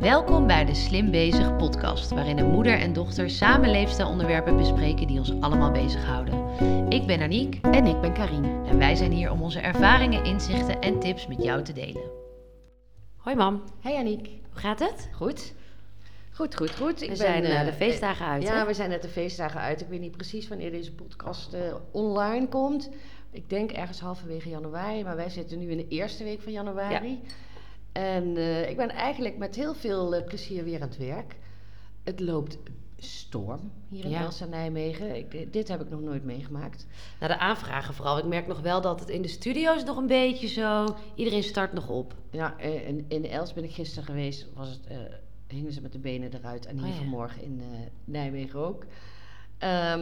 Welkom bij de Slim Bezig podcast, waarin een moeder en dochter samen leefstijlonderwerpen bespreken die ons allemaal bezighouden. Ik ben Aniek En ik ben Karine. en wij zijn hier om onze ervaringen, inzichten en tips met jou te delen. Hoi mam, Hey Aniek. hoe gaat het? Goed? Goed, goed, goed. We zijn, eh, de feestdagen uit, Ja, hè? we zijn net de feestdagen uit. Ik weet niet precies wanneer deze podcast eh, online komt. Ik denk ergens halverwege januari, maar wij zitten nu in de eerste week van januari. En eh, ik ben eigenlijk met heel veel eh, plezier weer aan het werk. Het loopt storm hier in Ja. Elsa Nijmegen. Ik, eh, dit heb ik nog nooit meegemaakt. Nou, de aanvragen vooral. Ik merk nog wel dat het in de studio's nog een beetje zo... Iedereen start nog op. Ja, in, in Els ben ik gisteren geweest. Was het, hingen ze met de benen eruit. En hier Oh ja. vanmorgen in Nijmegen ook. En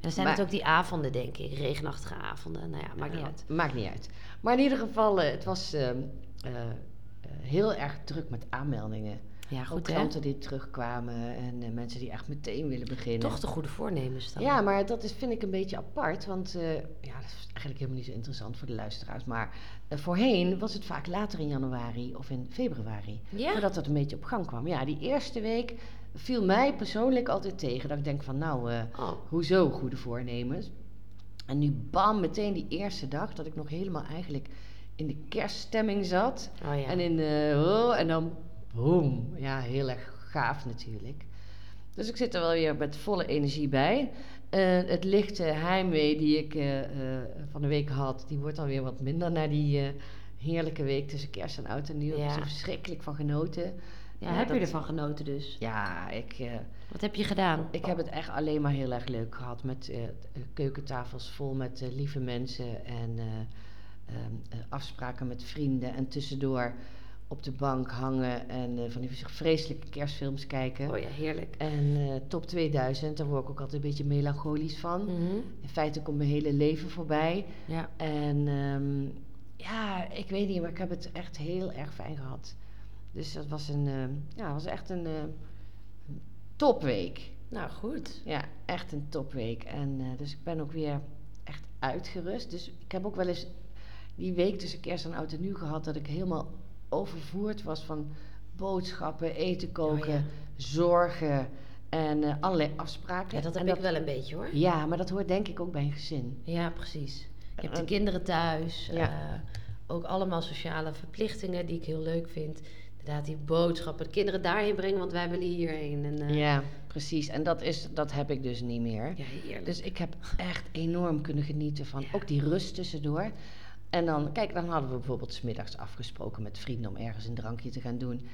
dan zijn Maar- het ook die avonden, denk ik. Regenachtige avonden. Nou ja, maakt niet uit. Maakt niet uit. Maar in ieder geval, het was ehm, eh, eh, heel erg druk met aanmeldingen. Ja, Ook goed hè? klanten die terugkwamen en eh, mensen die echt meteen willen beginnen. Toch de goede voornemens dan. Ja, maar dat is, vind ik een beetje apart. Want eh, ja, dat is eigenlijk helemaal niet zo interessant voor de luisteraars. Maar eh, voorheen was het vaak later in januari of in februari. Ja? Voordat het een beetje op gang kwam. Ja, die eerste week viel mij persoonlijk altijd tegen. Dat ik denk van nou, Oh, hoezo goede voornemens? En nu bam, meteen die eerste dag dat ik nog helemaal eigenlijk in de kerststemming zat. oh ja. En, in, eh, oh, en dan boom. Ja, heel erg gaaf natuurlijk. Dus ik zit er wel weer met volle energie bij. Eh, het lichte heimwee die ik eh, eh, van de week had, die wordt alweer wat minder na die heerlijke week tussen kerst en oud en nieuw. Ik heb er verschrikkelijk van genoten. ja, heb je ervan genoten dus? Ja, ik, Wat heb je gedaan? ik heb het echt alleen maar heel erg leuk gehad. Met keukentafels vol met lieve mensen en afspraken met vrienden. En tussendoor op de bank hangen en eh, van die vreselijke kerstfilms kijken. Oh ja, heerlijk. En eh, top 2000, daar word ik ook altijd een beetje melancholisch van. Mhm. In feite komt mijn hele leven voorbij. Ja. En ehm, ja, ik weet niet, maar ik heb het echt heel erg fijn gehad. Dus dat was, een, ehm, ja, was echt een, eh, topweek. Nou, goed. Ja, echt een topweek. En eh, dus ik ben ook weer echt uitgerust. Dus ik heb ook wel eens die week tussen kerst en oud en nieuw gehad... dat ik helemaal overvoerd was van boodschappen, eten koken, Oh ja. zorgen en eh, allerlei afspraken. Ja, dat heb En ik wel een beetje hoor. Ja, maar dat hoort denk ik ook bij een gezin. Ja, precies. Je hebt de En- kinderen thuis. Ja. eh, ook allemaal sociale verplichtingen die ik heel leuk vind. Inderdaad, die boodschappen. De kinderen daarheen brengen, want wij willen hierheen. En, eh, Ja, precies. En dat, is, dat heb ik dus niet meer. ja. Dus ik heb echt enorm kunnen genieten van ook die rust tussendoor. En dan, kijk, dan hadden we bijvoorbeeld 's middags afgesproken met vrienden om ergens een drankje te gaan doen.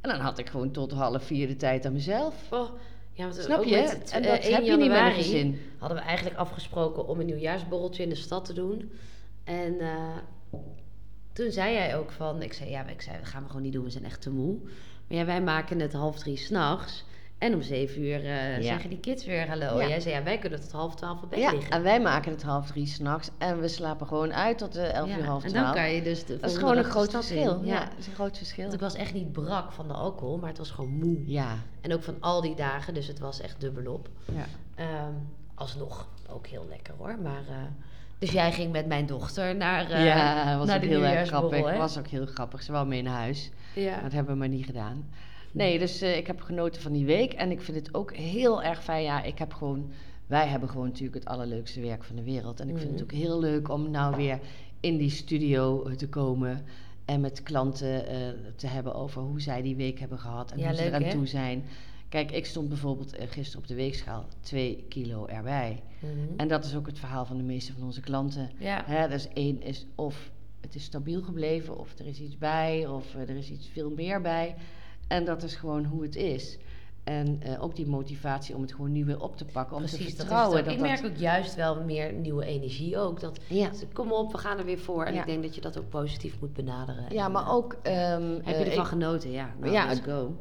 En dan had ik gewoon tot half vier de tijd aan mezelf. Oh, ja, want Snap ook je? het, En eh, dat 1 heb je niet januari gezin. Hadden we eigenlijk afgesproken om een nieuwjaarsborreltje in de stad te doen. En eh, toen zei jij ook van, ik zei ja, ik zei, dat gaan we gewoon niet doen, we zijn echt te moe. Maar ja, wij maken het half drie s'nachts. En om zeven uur eh, Ja. zeggen die kids weer hallo. Ja. Jij zei ja, wij kunnen tot half twaalf op bed Ja, liggen. en wij maken het half drie s'nachts en we slapen gewoon uit tot de elf Ja, uur half En twaalf. dan kan je dus de dat is gewoon een groot verschil. Ja, dat is een groot verschil. Want ik was echt niet brak van de alcohol, maar het was gewoon moe. Ja, En ook van al die dagen, dus het was echt dubbelop. ja. Ehm, alsnog ook heel lekker hoor. Maar, eh, dus jij ging met mijn dochter naar, eh ja, was naar ook de heel erg grappig. hè? was ook heel grappig. Ze wou mee naar huis. Ja. Dat hebben we maar niet gedaan. Nee, dus eh, ik heb genoten van die week. En ik vind het ook heel erg fijn. Ja, ik heb gewoon... Wij hebben gewoon natuurlijk het allerleukste werk van de wereld. En ik vind het ook Mhm. heel leuk om nou weer in die studio eh, te komen. En met klanten eh, te hebben over hoe zij die week hebben gehad. En Ja, hoe ze eraan hè? toe zijn. Kijk, ik stond bijvoorbeeld gisteren op de weegschaal. Twee kilo erbij. Mhm. En dat is ook het verhaal van de meeste van onze klanten. ja. Hè, dus één is of het is stabiel gebleven, of er is iets bij, of er is iets veel meer bij. En dat is gewoon hoe het is. En eh, ook die motivatie om het gewoon nu weer op te pakken, om te Precies, dat is het vertrouwen. ook. dat Ik dat- merk ook juist wel meer nieuwe energie ook. Dat, ja. dat- kom op, we gaan er weer voor. En Ja. ik denk dat je dat ook positief moet benaderen. ja, En, maar eh, ook ehm, Heb eh, je ervan ik- genoten? Ja, nou, Ja, let's go.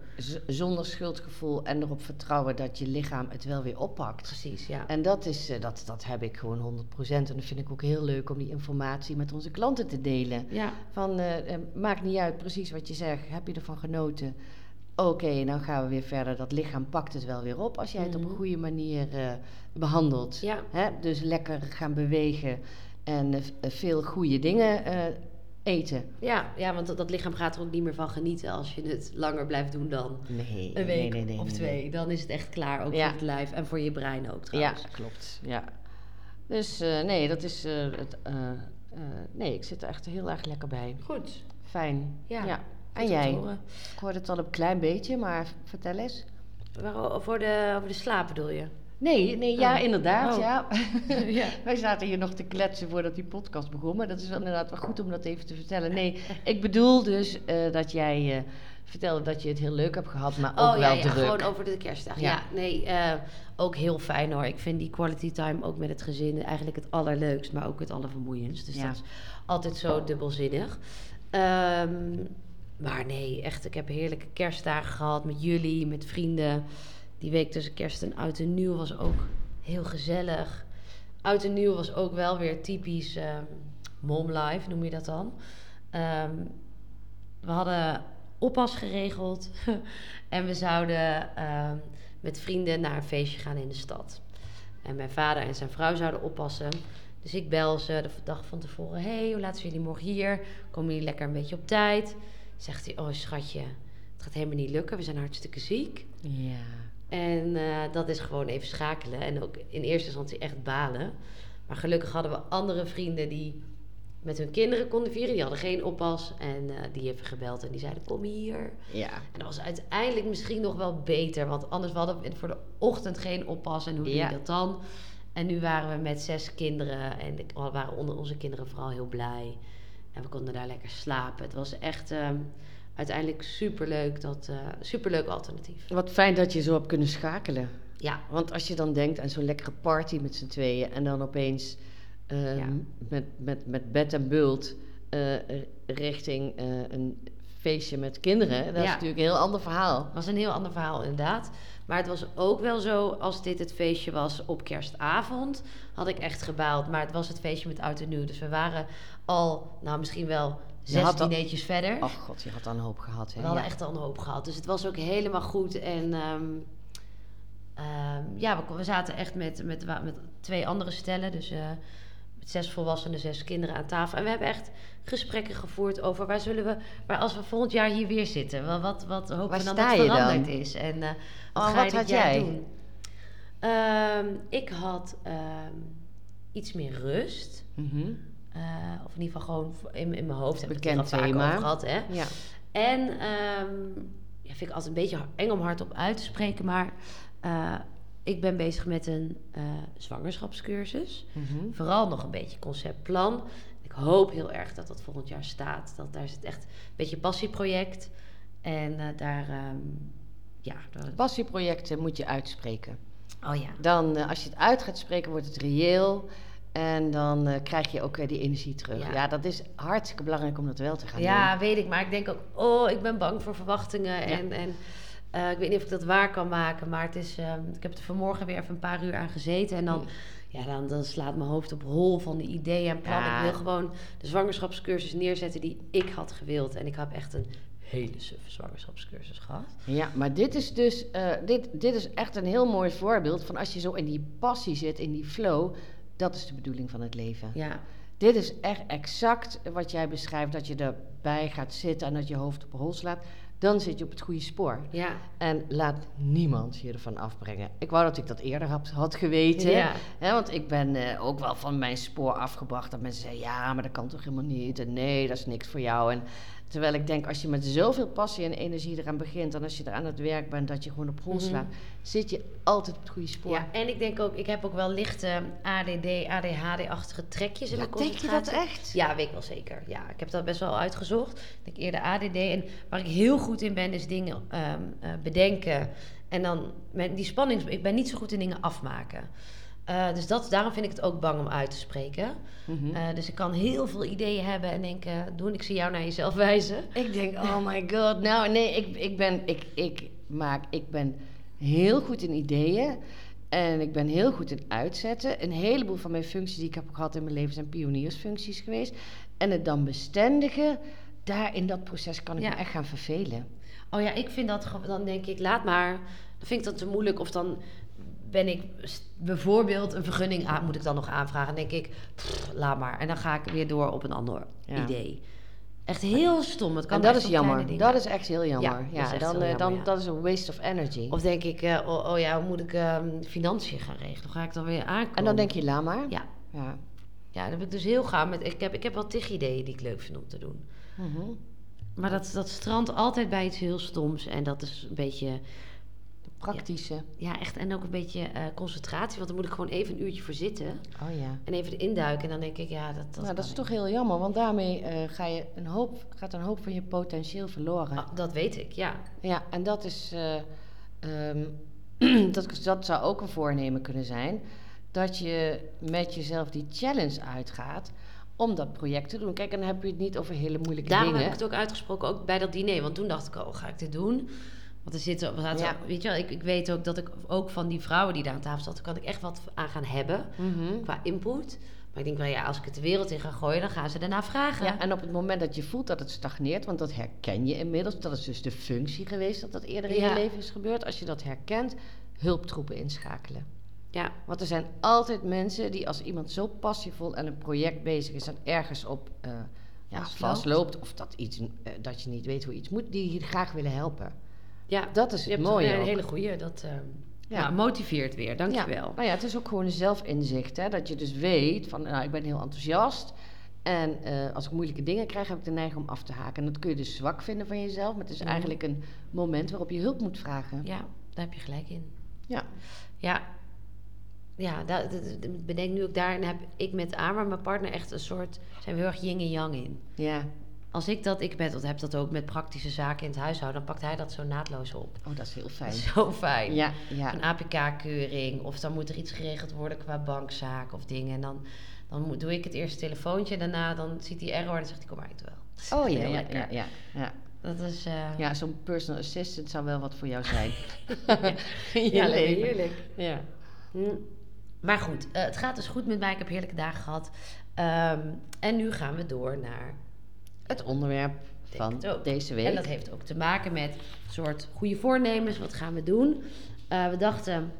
zonder schuldgevoel en erop vertrouwen dat je lichaam het wel weer oppakt. Precies, ja. En dat, is, eh, dat, dat heb ik gewoon 100%. En dat vind ik ook heel leuk om die informatie met onze klanten te delen. Ja, Van, eh, eh, maakt niet uit precies wat je zegt. Heb je ervan genoten? Oké, dan gaan we weer verder. Dat lichaam pakt het wel weer op als jij het op Mhm. een goede manier eh, behandelt. ja. Hè? Dus lekker gaan bewegen en eh, eh, veel goede dingen eten. Ja, ja want dat, dat lichaam gaat er ook niet meer van genieten als je het langer blijft doen dan Nee, een week nee, nee, of twee. Dan is het echt klaar, ook Ja. voor het lijf en voor je brein ook Ja, trouwens. klopt. Ja. Dus nee, dat is. het, nee, ik zit er echt heel erg lekker bij. Goed. Fijn. Ja, En jij? horen. Ik hoorde het al een klein beetje, maar vertel eens. Waar- Voor de, over de slaap bedoel je? Nee, nee ja, Oh. inderdaad, Oh. ja. ja. Wij zaten hier nog te kletsen voordat die podcast begon, maar dat is wel inderdaad wel goed om dat even te vertellen. Nee, ik bedoel dus eh, dat jij eh, vertelde dat je het heel leuk hebt gehad, maar ook Oh wel ja, ja, druk. gewoon over de kerstdag. Ja, Ja. nee, eh, ook heel fijn hoor. Ik vind die quality time ook met het gezin eigenlijk het allerleukst, maar ook het allervermoeiendst. Dus Ja. dat is altijd zo dubbelzinnig. Ehm, maar nee, echt, ik heb heerlijke kerstdagen gehad met jullie, met vrienden. Die week tussen kerst en oud en nieuw was ook heel gezellig. Oud en nieuw was ook wel weer typisch ehm mom life, noem je dat dan. Ehm, we hadden oppas geregeld. en we zouden ehm, met vrienden naar een feestje gaan in de stad. En mijn vader en zijn vrouw zouden oppassen. Dus ik bel ze de dag van tevoren. hey, hoe laat zijn jullie morgen hier? Komen jullie lekker een beetje op tijd? Zegt hij, oh schatje, het gaat helemaal niet lukken. We zijn hartstikke ziek. Ja. En eh, dat is gewoon even schakelen. En ook in eerste instantie echt balen. Maar gelukkig hadden we andere vrienden die met hun kinderen konden vieren. Die hadden geen oppas. En eh, die hebben gebeld en die zeiden, kom hier. Ja. En dat was uiteindelijk misschien nog wel beter. Want anders hadden we voor de ochtend geen oppas. En hoe doe je Ja. dat dan? En nu waren we met zes kinderen. En we waren onder onze kinderen vooral heel blij. En we konden daar lekker slapen. Het was echt ehm, uiteindelijk superleuk. Dat, eh superleuk alternatief. Wat fijn dat je zo hebt kunnen schakelen. Ja, Want als je dan denkt aan zo'n lekkere party met z'n tweeën en dan opeens ehm, Ja. met, met, met bed en bult eh, richting eh, een feestje met kinderen, dat is natuurlijk een heel ander verhaal. Het was een heel ander verhaal inderdaad. Maar het was ook wel zo, als dit het feestje was op kerstavond, had ik echt gebaald. Maar het was het feestje met oud en nieuw. Dus we waren al, nou misschien wel zes dineetjes verder. Oh god, je had dan een hoop gehad. Hè? we hadden Ja. echt al een hoop gehad. Dus het was ook helemaal goed. En ehm, ehm, ja, we, we zaten echt met, met, met twee andere stellen. Dus eh, met zes volwassenen, zes kinderen aan tafel. En we hebben echt gesprekken gevoerd over waar zullen we, waar als we volgend jaar hier weer zitten. Wel, Wat, wat hopen Waar we dan dat dan? veranderd is. En eh, wat Oh, ga wat had jij? doen? Ehm, ik had iets meer rust. Mhm. Eh, of in ieder geval gewoon in, in mijn hoofd. Heb ik het thema. over gehad, hè? Ja. En ehm, ja, vind ik altijd een beetje eng om hardop uit te spreken, maar eh, ik ben bezig met een eh, zwangerschapscursus. Mhm. Vooral nog een beetje conceptplan. Ik hoop heel erg dat dat volgend jaar staat. Dat daar zit echt een beetje passieproject. En daar, ehm, ja. daar- Passieprojecten moet je uitspreken. oh ja. Dan, als je het uit gaat spreken, wordt het reëel. En dan eh, krijg je ook eh, die energie terug. Ja. Ja. dat is hartstikke belangrijk om dat wel te gaan Ja, doen. weet ik. Maar ik denk ook, oh, ik ben bang voor verwachtingen. En, en eh, ik weet niet of ik dat waar kan maken. Maar het is, ehm, ik heb er vanmorgen weer even een paar uur aan gezeten. En dan, ja, dan, dan slaat mijn hoofd op hol van de ideeën en plannen. Ja. Ik wil gewoon de zwangerschapscursus neerzetten die ik had gewild. En ik heb echt een hele suffe zwangerschapscursus gehad. Ja, maar dit is dus dit, dit is echt een heel mooi voorbeeld van als je zo in die passie zit, in die flow. Dat is de bedoeling van het leven. Ja, Dit is echt exact wat jij beschrijft, dat je erbij gaat zitten en dat je hoofd op hol slaat. Dan zit je op het goede spoor. ja, En laat niemand je ervan afbrengen. Ik wou dat ik dat eerder had, had geweten. ja. Hè, want ik ben eh, ook wel van mijn spoor afgebracht. Dat mensen zeggen, ja, maar dat kan toch helemaal niet. En nee, dat is niks voor jou. En terwijl ik denk, als je met zoveel passie en energie eraan begint... en als je er aan het werk bent, dat je gewoon op hol Mhm. slaat... zit je altijd op het goede spoor. Ja, en ik denk ook, ik heb ook wel lichte ADD, ADHD-achtige trekjes in Ja, mijn denk je dat concentratie. echt? Ja, weet ik wel zeker. Ja, ik heb dat best wel uitgezocht. Ik denk eerder ADD. En waar ik heel goed in ben, is dingen ehm, eh, bedenken. En dan met die spanning. Ik ben niet zo goed in dingen afmaken. Eh, dus dat, daarom vind ik het ook bang om uit te spreken. Mhm. Eh, dus ik kan heel veel ideeën hebben en denken: doen, ik zie jou naar jezelf wijzen. Ik denk, oh my god. Nou, nee, ik, ik, ben, ik, ik, maak, ik ben heel goed in ideeën. En ik ben heel goed in uitzetten. Een heleboel van mijn functies die ik heb gehad in mijn leven zijn pioniersfuncties geweest. En het dan bestendigen, daar in dat proces kan ik Ja. me echt gaan vervelen. Oh ja, ik vind dat dan denk ik, laat maar. Dan vind ik dat te moeilijk. Of dan ben ik bijvoorbeeld een vergunning aan, moet ik dan nog aanvragen. Dan denk ik, pff, laat maar. En dan ga ik weer door op een ander Ja. idee. Echt heel stom. Het kan En dat is jammer. Dat is echt heel jammer. Ja, is dan, heel eh, jammer, dan ja. dat is een waste of energy. Of denk ik, eh, oh, oh ja, hoe moet ik ehm, financiën gaan regelen? Ga ik dan weer aankomen? en dan denk je, laat maar. Ja, Ja. ja dan heb ik dus heel gauw met... Ik heb, ik heb wel tig ideeën die ik leuk vind om te doen. Mhm. Maar dat, dat strandt altijd bij iets heel stoms. En dat is een beetje... Praktische. Ja, echt. En ook een beetje eh, concentratie. Want dan moet ik gewoon even een uurtje voor zitten. Oh ja. En even erin duiken. En dan denk ik, ja, dat... dat nou, dat is ik. toch heel jammer, want daarmee eh, ga je een hoop, gaat een hoop van je potentieel verloren. Ah, dat weet ik, ja. Ja, en dat is. eh, ehm, dat, dat zou ook een voornemen kunnen zijn. Dat je met jezelf die challenge uitgaat om dat project te doen. Kijk, en dan heb je het niet over hele moeilijke Daarom dingen. heb ik het ook uitgesproken, ook bij dat diner. Want toen dacht ik, oh, ga ik dit doen? Want er zitten, we zaten, Ja. weet je wel, ik, ik weet ook dat ik ook van die vrouwen die daar aan tafel zaten, kan ik echt wat aan gaan hebben Mhm. qua input. Maar ik denk wel, ja, als ik het de wereld in ga gooien, dan gaan ze daarna vragen. Ja, en op het moment dat je voelt dat het stagneert, want dat herken je inmiddels, dat is dus de functie geweest dat dat eerder in Ja. je leven is gebeurd. Als je dat herkent, hulptroepen inschakelen. ja, Want er zijn altijd mensen die als iemand zo passievol aan een project bezig is en ergens op eh, ja, Vastloopt. vastloopt, of dat, iets, eh, dat je niet weet hoe iets moet, die je graag willen helpen. Ja. Dat is het mooie. een ook. hele goeie. Dat eh, Ja. ja. motiveert weer, Ja, dankjewel. nou ja, het is ook gewoon een zelfinzicht. Hè? Dat je dus weet van, nou, ik ben heel enthousiast. En eh, als ik moeilijke dingen krijg, heb ik de neiging om af te haken. En dat kun je dus zwak vinden van jezelf. Maar het is Mhm. eigenlijk een moment waarop je hulp moet vragen. Ja, daar heb je gelijk in. Ja. Ja, ja dat bedenk nu ook daarin heb ik met Amar, mijn partner, echt een soort, zijn we heel erg yin en yang in. Ja. Als ik dat, ik ben, dat heb dat ook met praktische zaken in het huishouden, dan pakt hij dat zo naadloos op. Oh, dat is heel fijn. is zo fijn. Ja, ja. Een APK-keuring, of dan moet er iets geregeld worden qua bankzaak of dingen. En dan, dan moet, doe ik het eerste telefoontje en daarna dan ziet hij error en dan zegt hij, kom maar uit wel. Oh ja, ja, lekker. ja, ja, ja. Dat is, eh, Ja, zo'n personal assistant zou wel wat voor jou zijn. Ja, heerlijk. Ja. Hm. Maar goed, eh, het gaat dus goed met mij. Ik heb heerlijke dagen gehad. Ehm, en nu gaan we door naar Het onderwerp van deze week. En dat heeft ook te maken met een soort goede voornemens. Wat gaan we doen? Eh, we dachten,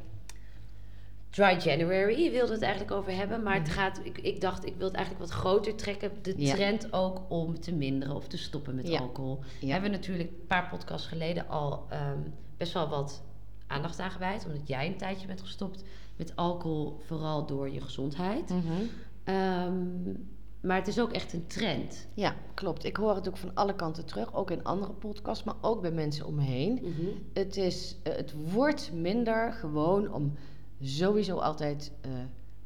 Dry January wilden we het eigenlijk over hebben. Maar het gaat, ik, ik dacht, ik wil het eigenlijk wat groter trekken. De Mhm. Ja. trend ook om te minderen of te stoppen met Ja. alcohol. Ja. Hebben we natuurlijk een paar podcasts geleden al ehm, best wel wat aandacht aan gewijd. Omdat jij een tijdje bent gestopt met alcohol, vooral door je gezondheid. Mhm. Ehm, maar het is ook echt een trend. Ja, klopt. Ik hoor het ook van alle kanten terug. Ook in andere podcasts, maar ook bij mensen om me heen. Het, is, eh, het wordt minder gewoon om sowieso altijd eh,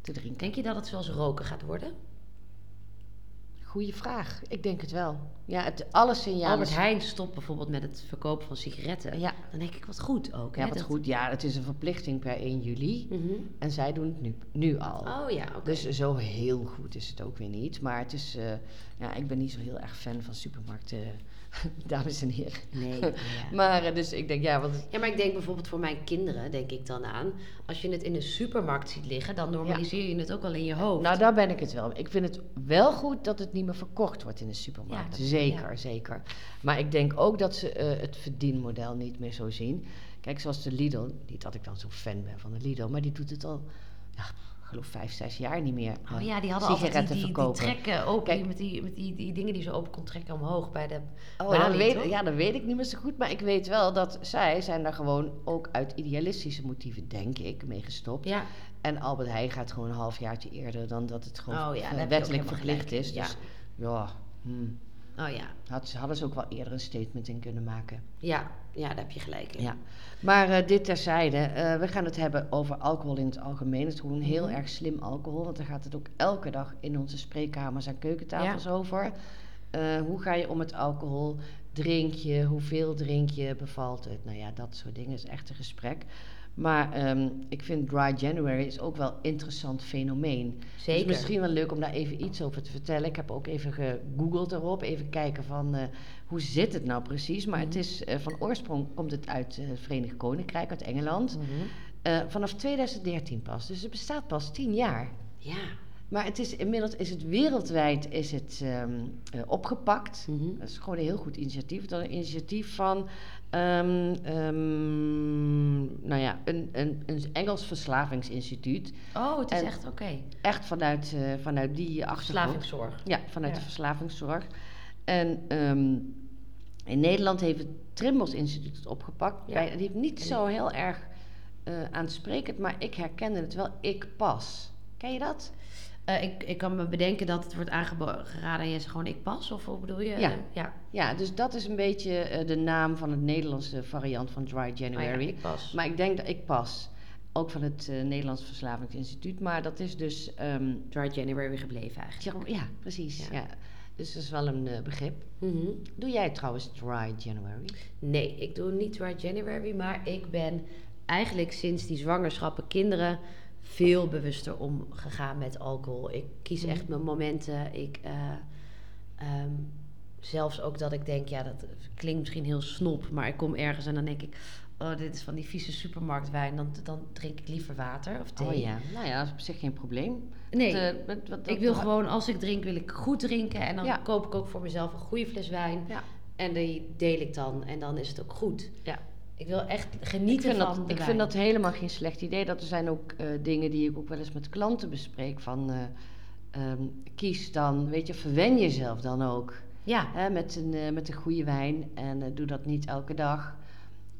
te drinken. Denk je dat het zoals roken gaat worden? Goeie vraag. Ik denk het wel. Ja, het, alle signalen... Albert Heijn stopt bijvoorbeeld met het verkopen van sigaretten. Ja, Dan denk ik, wat goed ook. ja hè, wat dat- goed. Ja, het is een verplichting per 1 juli. Mhm. En zij doen het nu, nu al. Oh ja, oké. Dus zo heel goed is het ook weer niet. Maar het is... eh, ja, ik ben niet zo heel erg fan van supermarkten, dames en heren. Nee. ja. Maar eh, dus ik denk, ja, want... Ja, maar ik denk bijvoorbeeld voor mijn kinderen, denk ik dan aan. Als je het in de supermarkt ziet liggen, dan normaliseer je het ook al in je hoofd. Nou, daar ben ik het wel. Ik vind het wel goed dat het niet meer verkocht wordt in de supermarkt. Ja, zeker, zeker. Maar ik denk ook dat ze eh, het verdienmodel niet meer zo zien. Kijk, zoals de Lidl, niet dat ik dan zo fan ben van de Lidl, maar die doet het al, ja, geloof vijf, zes jaar niet meer. Oh ja, die hadden altijd die, sigaretten die, die verkopen. trekken open, Kijk. die met, die, met die, die dingen die ze open kon trekken omhoog bij de Oh, balie, dat weet, ja, dat weet ik niet meer zo goed. Maar ik weet wel dat zij zijn daar gewoon ook uit idealistische motieven, denk ik, mee gestopt. Ja, En Albert Heijn gaat gewoon een halfjaartje eerder dan dat het gewoon Oh ja, wettelijk verplicht is. ja. Dus ja, hmm. Oh ja. Had, hadden ze ook wel eerder een statement in kunnen maken. Ja, ja, daar heb je gelijk in. Ja. Maar eh, dit terzijde, eh, we gaan het hebben over alcohol in het algemeen. Het is gewoon heel Mhm. erg slim alcohol, want daar gaat het ook elke dag in onze spreekkamers en keukentafels over. Eh, hoe ga je om met alcohol? Drink je? Hoeveel drink je? Bevalt het? Nou ja, dat soort dingen is echt een gesprek. Maar ehm, ik vind Dry January is ook wel een interessant fenomeen. Zeker. Het is misschien wel leuk om daar even iets over te vertellen. Ik heb ook even gegoogeld erop, even kijken van eh, hoe zit het nou precies. Maar het Mhm. is eh, van oorsprong komt het uit het Verenigd Koninkrijk, uit Engeland. Mhm. Eh, vanaf 2013 pas, dus het bestaat pas 10 jaar. Ja. Maar het is inmiddels is het wereldwijd is het, ehm, eh, opgepakt. Mhm. Dat is gewoon een heel goed initiatief. Dat is een initiatief van ehm, ehm, nou ja, een, een, een Engels verslavingsinstituut. Oh, het is En- echt oké. Echt vanuit, eh, vanuit die achtergrond. Verslavingszorg. Ja, vanuit Ja. de verslavingszorg. En ehm, in Nederland heeft het Trimbos Instituut het opgepakt. Ja. Bij, die heeft niet En zo heel erg eh aansprekend, maar ik herkende het wel. Ik pas. Ken je dat? Eh, ik, ik kan me bedenken dat het wordt aangeraden en je zegt gewoon ik pas, of hoe bedoel je? Ja. Ja. Ja, dus dat is een beetje eh, de naam van het Nederlandse variant van Dry Oh ja, January. ik pas. Maar ik denk dat ik pas. Ook van het eh, Nederlands Verslavingsinstituut. Maar dat is dus. ehm, Dry January gebleven eigenlijk. ja, ja, precies. Ja. Dus dat is wel een begrip. Mhm. Doe jij trouwens Dry January? Nee, ik doe niet Dry January, maar ik ben eigenlijk sinds die zwangerschappen kinderen veel bewuster omgegaan met alcohol. Ik kies Mhm. echt mijn momenten. Ik, eh, ehm, zelfs ook dat ik denk, ja, dat klinkt misschien heel snop, maar ik kom ergens en dan denk ik, oh, dit is van die vieze supermarktwijn, dan, dan drink ik liever water of thee. Oh ja, nou ja, dat is op zich geen probleem. Nee, Dat, eh, wat- ik wil gewoon, als ik drink, wil ik goed drinken en dan Ja. koop ik ook voor mezelf een goede fles wijn. Ja. En die deel ik dan en dan is het ook goed. Ja. Ik wil echt Ik genieten vind, van dat, ik wijn. vind dat helemaal geen slecht idee. Dat er zijn ook eh, dingen die ik ook wel eens met klanten bespreek. Van eh, ehm, kies dan, weet je, verwen jezelf dan ook. Ja, Hè, met, een, eh, met een goede wijn. En doe dat niet elke dag.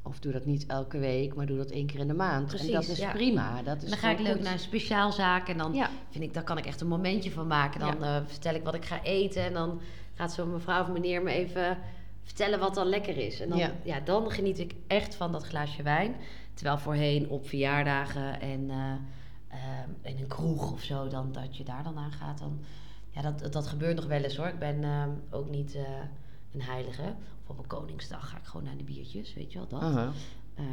Of doe dat niet elke week, maar doe dat één keer in de maand. Precies, en dat is ja. prima. Dat is dan ga ik leuk goed. naar een speciaalzaak en dan Ja, vind ik, daar kan ik echt een momentje van maken. Dan vertel ik wat ik ga eten en dan gaat zo'n mevrouw of meneer me even vertellen wat dan lekker is. En dan, ja. Ja. dan geniet ik echt van dat glaasje wijn. Terwijl voorheen op verjaardagen en eh, ehm, in een kroeg of zo, dan, dat je daar dan aan gaat, dan... Ja, dat, dat gebeurt nog wel eens hoor. Ik ben ehm, ook niet eh, een heilige. Of op een Koningsdag ga ik gewoon naar de biertjes, weet je wel, dat. Ehm,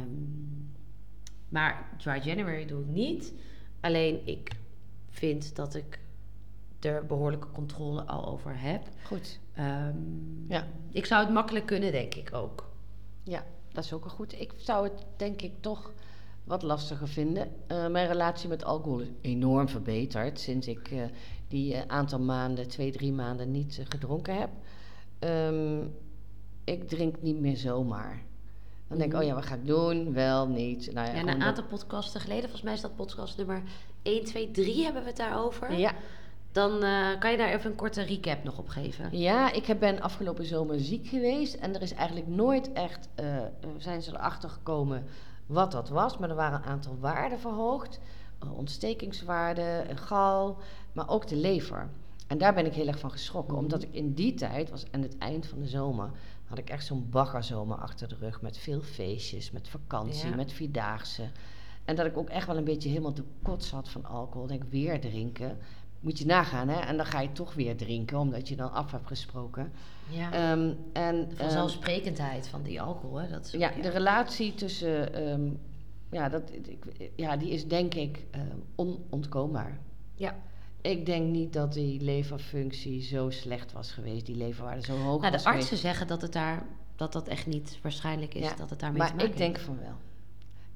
maar Dry January doe ik niet. Alleen ik vind dat ik er behoorlijke controle al over heb. goed. Ehm, Ja. Ik zou het makkelijk kunnen, denk ik ook. Ja, dat is ook een goed. Ik zou het denk ik toch wat lastiger vinden. Eh, mijn relatie met alcohol is enorm verbeterd sinds ik eh, die eh, aantal maanden, twee, drie maanden niet gedronken heb. Ehm, ik drink niet meer zomaar. Dan denk ik, Mhm. oh ja, wat ga ik doen? Wel, niet. Nou ja, gewoon een aantal podcasten geleden, volgens mij is dat podcast nummer 1, 2, 3 hebben we het daarover. Ja, Dan eh, kan je daar even een korte recap nog op geven. Ja, ik ben afgelopen zomer ziek geweest en er is eigenlijk nooit echt, eh, zijn ze erachter gekomen wat dat was. Maar er waren een aantal waarden verhoogd, ontstekingswaarden, gal, maar ook de lever. En daar ben ik heel erg van geschrokken, Mhm. omdat ik in die tijd, was aan het eind van de zomer, had ik echt zo'n baggerzomer achter de rug met veel feestjes, met vakantie, Ja. met vierdaagse. En dat ik ook echt wel een beetje helemaal de kots had van alcohol. Denk weer drinken. Moet je nagaan, hè? En dan ga je toch weer drinken, omdat je dan af hebt gesproken. Ja. Ehm, en ehm, vanzelfsprekendheid van die alcohol, hè? Dat is ja, de relatie tussen, ehm, ja, dat, ik, ja, die is denk ik onontkoombaar. Ja. Ik denk niet dat die leverfunctie zo slecht was geweest, die leverwaarde zo hoog Nou, was de artsen geweest. zeggen dat het daar dat dat echt niet waarschijnlijk is Ja, dat het daarmee te Maar maken ik denk van wel.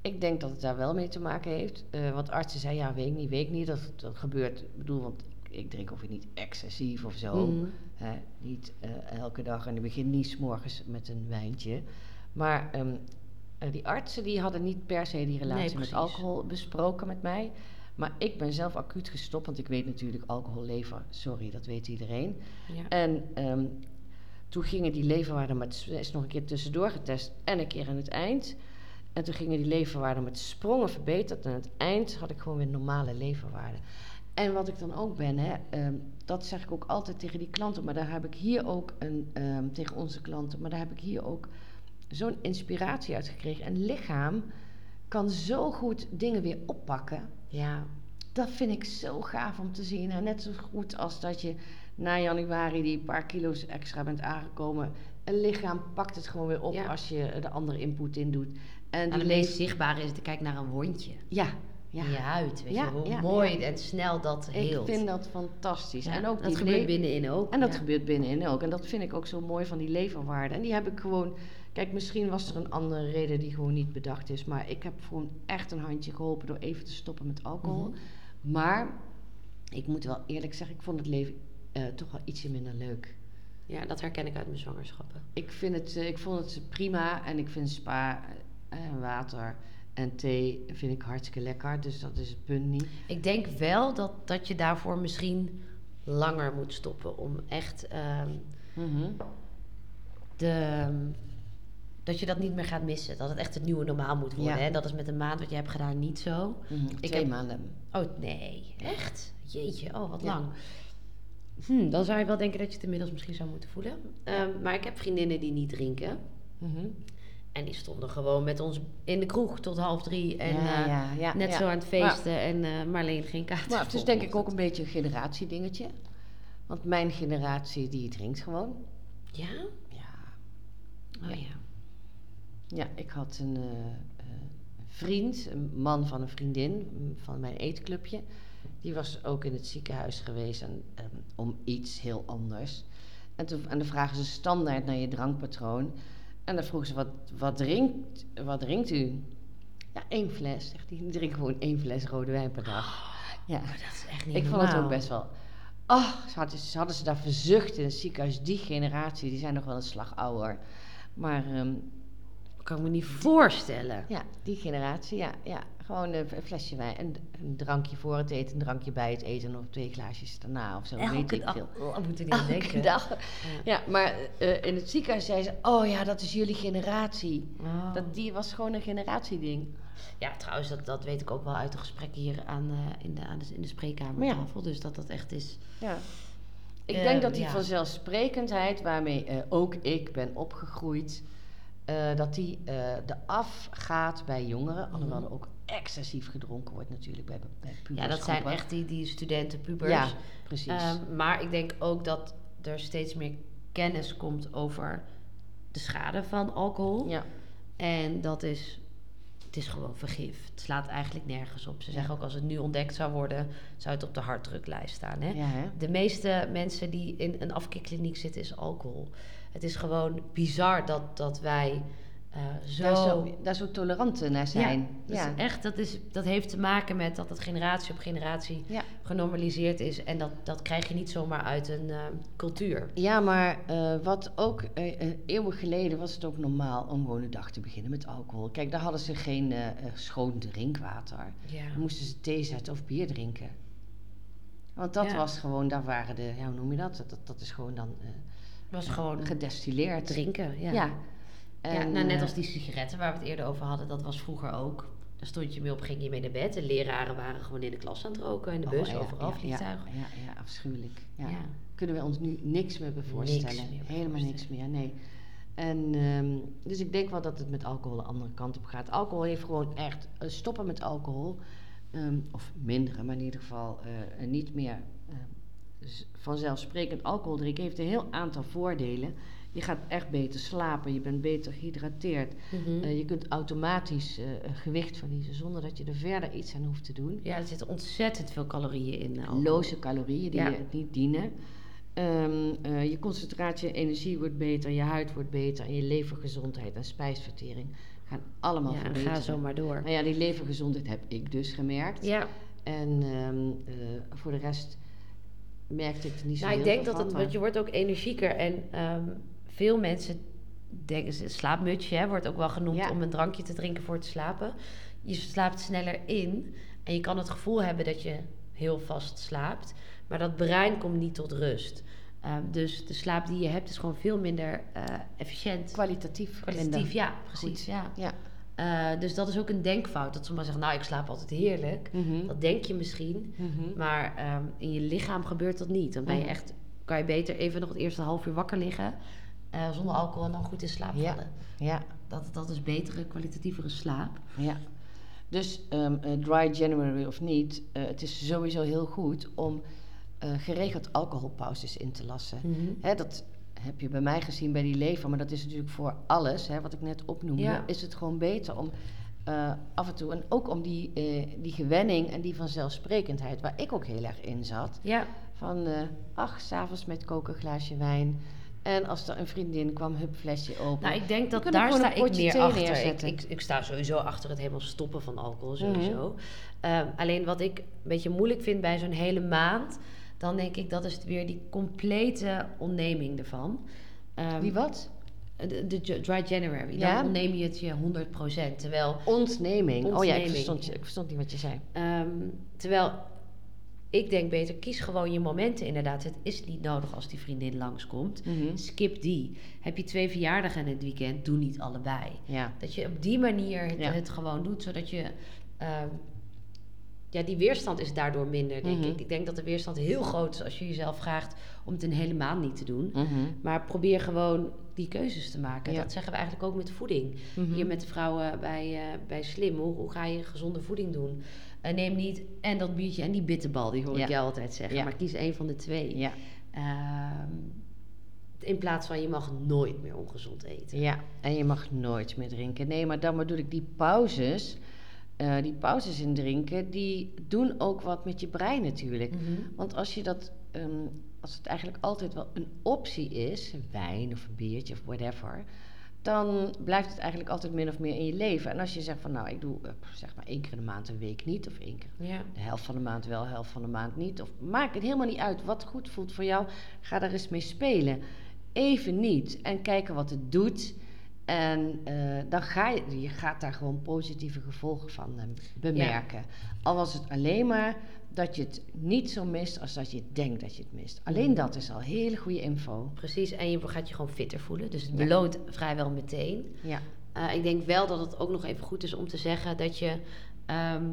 Ik denk dat het daar wel mee te maken heeft. Eh, want artsen zeiden, ja, weet ik niet, weet ik niet. Dat, dat gebeurt, ik bedoel, want ik drink of niet excessief of zo. Mhm. Hè, niet eh, elke dag en ik begin niet 's morgens met een wijntje. Maar ehm, eh, die artsen die hadden niet per se die relatie met alcohol besproken met mij. Maar ik ben zelf acuut gestopt, want ik weet natuurlijk alcohol, lever, sorry, dat weet iedereen. Ja. En ehm, toen gingen die leverwaarden met, is nog een keer tussendoor getest en een keer aan het eind. En toen gingen die leverwaarden met sprongen verbeterd. En aan het eind had ik gewoon weer normale leverwaarden. En wat ik dan ook ben, hè, ehm, dat zeg ik ook altijd tegen die klanten. Maar daar heb ik hier ook een, ehm, tegen onze klanten, maar daar heb ik hier ook zo'n inspiratie uit gekregen. Een lichaam kan zo goed dingen weer oppakken. ja. Dat vind ik zo gaaf om te zien. En net zo goed als dat je na januari die paar kilo's extra bent aangekomen. Een lichaam pakt het gewoon weer op Ja. als je de andere input in doet. En het meest zichtbare is te kijken naar een wondje. Ja, ja. In je huid, weet Ja, je, hoe ja, mooi en snel dat Ik heelt. vind dat fantastisch. En ook dat die gebeurt binnenin ook. En dat gebeurt binnenin ook. En dat vind ik ook zo mooi van die leverwaarden. En die heb ik gewoon... Kijk, misschien was er een andere reden die gewoon niet bedacht is. Maar ik heb gewoon echt een handje geholpen door even te stoppen met alcohol. Mhm. Maar ik moet wel eerlijk zeggen, ik vond het leven eh, toch wel ietsje minder leuk. Ja, dat herken ik uit mijn zwangerschappen. Ik, vind het, eh, ik vond het prima en ik vind spa en water en thee vind ik hartstikke lekker. Dus dat is het punt niet. Ik denk wel dat, dat je daarvoor misschien langer moet stoppen om echt ehm, Mhm. de, dat je dat niet meer gaat missen. Dat het echt het nieuwe normaal moet worden. Ja. Hè? Dat is met een maand wat je hebt gedaan niet zo. Mhm. Ik Twee heb- maanden. Oh nee, echt? Jeetje, oh wat Ja. lang. Hm, dan zou je wel denken dat je het inmiddels misschien zou moeten voelen. Ehm, maar ik heb vriendinnen die niet drinken. Mhm. En die stonden gewoon met ons in de kroeg tot half drie. En ja, eh, ja, ja, net ja. zo aan het feesten. En eh Marleen geen kaart. Maar het is denk ik ook een beetje een generatiedingetje. Want mijn generatie die drinkt gewoon. Ja? Ja, Oh Ja. ja. ik had een, eh, eh, vriend, een man van een vriendin mm, van mijn eetclubje. Die was ook in het ziekenhuis geweest en, ehm, om iets heel anders. En, toen, en dan vragen ze standaard naar je drankpatroon. En dan vroegen ze, wat, wat, drinkt, wat drinkt u? Ja, één fles. Zegt hij. Die drinkt gewoon één fles rode wijn per dag. Ja. Maar dat is echt niet Ik vond het ook best wel. Oh, ze hadden, ze hadden ze daar verzucht in het ziekenhuis. Die generatie, die zijn nog wel een slag ouder. Maar ehm, kan ik me niet voorstellen. ja, die generatie, ja, ja. Gewoon een, flesje wijn. Een, een drankje voor het eten, een drankje bij het eten. Of twee glaasjes daarna of zo. weet ik dag. veel. Oh, ik moet er niet aan Elke denken. dag. Ja. Ja, maar eh, in het ziekenhuis zei ze: Oh ja, dat is jullie generatie. Oh. Dat, die was gewoon een generatieding. Ja, trouwens, dat, dat weet ik ook wel uit de gesprekken hier aan, eh, in, de, aan de, in de spreekkamer Maar ja. tafel. Dus dat dat echt is. Ja. Ik Eh, denk dat die ja. vanzelfsprekendheid waarmee eh, ook ik ben opgegroeid, eh, dat die eh de afgaat bij jongeren. Alhoewel Mhm. er ook excessief gedronken wordt natuurlijk bij, bij Ja, pubersgroepen. dat zijn echt die, die studenten, pubers. Ja, precies. Ehm, maar ik denk ook dat er steeds meer kennis komt over de schade van alcohol. ja. En dat is, het is gewoon vergif. Het slaat eigenlijk nergens op. Ze Ja. zeggen ook als het nu ontdekt zou worden, zou het op de harddruklijst staan. Hè? Ja, hè? De meeste mensen die in een afkikkliniek zitten, is alcohol. Het is gewoon bizar dat, dat wij zo... Daar, zo, daar zo tolerant naar zijn. Ja, Ja, dat, is echt, dat, is, dat heeft te maken met dat het generatie op generatie Ja. genormaliseerd is. En dat, dat krijg je niet zomaar uit een eh, cultuur. Ja, maar eh, wat ook eh, eh, eeuwen geleden was het ook normaal om gewoon de dag te beginnen met alcohol. Kijk, daar hadden ze geen eh, eh, schoon drinkwater. Ja. Dan moesten ze thee zetten of bier drinken. Want dat was gewoon, daar waren de, ja, hoe noem je dat? Dat, dat is gewoon dan eh, was gewoon gedestilleerd. drinken. Ja. Ja. Nou, net eh, als die sigaretten waar we het eerder over hadden, dat was vroeger ook. Daar stond je mee op, ging je mee naar bed. De leraren waren gewoon in de klas aan het roken, in de oh, bus, ja, overal ja, vliegtuigen. Ja, ja, ja, afschuwelijk. Ja. Kunnen we ons nu niks meer bij Niks voorstellen. meer bij Helemaal niks meer, nee. En, ehm, dus ik denk wel dat het met alcohol de andere kant op gaat. Alcohol heeft gewoon echt eh, stoppen met alcohol. ehm, of minderen, maar in ieder geval eh, niet meer eh, z- vanzelfsprekend alcohol drinken. Heeft een heel aantal voordelen. Je gaat echt beter slapen, je bent beter gehydrateerd. Mhm. Eh, je kunt automatisch eh, gewicht verliezen zonder dat je er verder iets aan hoeft te doen. ja, er zitten ontzettend veel calorieën in. alcohol. Loze calorieën die Ja. je niet dienen. Ehm, eh, je concentratie en energie wordt beter, je huid wordt beter en je levergezondheid en spijsvertering gaan allemaal Ja, verbeteren. ga zo maar door. Nou ja, die levergezondheid heb ik dus gemerkt. Ja, En ehm, eh, voor de rest merkte ik er niet zo nou, ik heel denk veel dat het, want je wordt ook energieker. En ehm, veel mensen denken, slaapmutsje hè, wordt ook wel genoemd Ja. om een drankje te drinken voor te slapen. Je slaapt sneller in en je kan het gevoel hebben dat je heel vast slaapt. Maar dat brein komt niet tot rust. Ehm, dus de slaap die je hebt is gewoon veel minder eh, efficiënt. Kwalitatief. Kwalitatief, ja, precies. Goed. Ja. Ja. Eh, dus dat is ook een denkfout. Dat sommigen zeggen, nou, ik slaap altijd heerlijk. Mhm. Dat denk je misschien. Mhm. Maar ehm, in je lichaam gebeurt dat niet. Dan ben je Mhm. echt, kan je beter even nog het eerste half uur wakker liggen. Eh, zonder alcohol en dan goed in slaap Ja. vallen. Ja. Dat, dat is betere, kwalitatievere slaap. Ja. Dus ehm, eh, dry January of niet, eh, het is sowieso heel goed om geregeld alcoholpauzes in te lassen. Hè, dat heb je bij mij gezien bij die lever, maar dat is natuurlijk voor alles, hè, wat ik net opnoemde, Ja. is het gewoon beter om af en toe, en ook om die, die gewenning en die vanzelfsprekendheid, waar ik ook heel erg in zat, Ja, van eh ach, s'avonds met koken glaasje wijn. En als er een vriendin kwam, hup, flesje open. nou ik denk dat daar sta ik meer achter. Ik, ik, ik sta sowieso achter het helemaal stoppen van alcohol, Mhm. sowieso. Ehm, alleen wat ik een beetje moeilijk vind bij zo'n hele maand... dan denk ik, dat is weer die complete ontneming ervan. Ehm, die wat? de, de Dry January. Ja? Dan ontneem je het je 100%. Terwijl Ontneming. Oh ja, ik verstond, ik verstond niet wat je zei. Ehm, terwijl ik denk beter, kies gewoon je momenten inderdaad. Het is niet nodig als die vriendin langskomt. Mhm. Skip die. Heb je twee verjaardagen in het weekend, doe niet allebei. Ja. Dat je op die manier het, Ja. het gewoon doet, zodat je... ehm, ja, die weerstand is daardoor minder, denk Mhm. ik. Ik denk dat de weerstand heel groot is als je jezelf vraagt om het een hele maand niet te doen. Mhm. Maar probeer gewoon die keuzes te maken. Ja. Dat zeggen we eigenlijk ook met voeding. Hier met de vrouwen bij, eh, bij Slim. Hoe, hoe ga je gezonde voeding doen? Eh, neem niet en dat biertje en die bitterbal, die hoor Ja. ik jou altijd zeggen. Ja. Maar kies één van de twee. Ja. Ehm, in plaats van je mag nooit meer ongezond eten. Ja, en je mag nooit meer drinken. Nee, maar dan bedoel ik die pauzes. eh, die pauzes in drinken, die doen ook wat met je brein natuurlijk. Mhm. Want als je dat, ehm, als het eigenlijk altijd wel een optie is, wijn of een biertje of whatever, dan blijft het eigenlijk altijd min of meer in je leven. En als je zegt van nou, ik doe eh, zeg maar één keer in de maand een week niet, of één keer Ja. de helft van de maand wel, de helft van de maand niet. Of maakt het helemaal niet uit wat goed voelt voor jou. Ga daar eens mee spelen. Even niet. En kijken wat het doet. En eh, dan ga je, je gaat daar gewoon positieve gevolgen van eh, bemerken. Al was het alleen maar dat je het niet zo mist als dat je denkt dat je het mist. Alleen dat is al hele goede info. Precies, en je gaat je gewoon fitter voelen. Dus het Ja. beloont vrijwel meteen. Ja. Eh, ik denk wel dat het ook nog even goed is om te zeggen dat je ehm,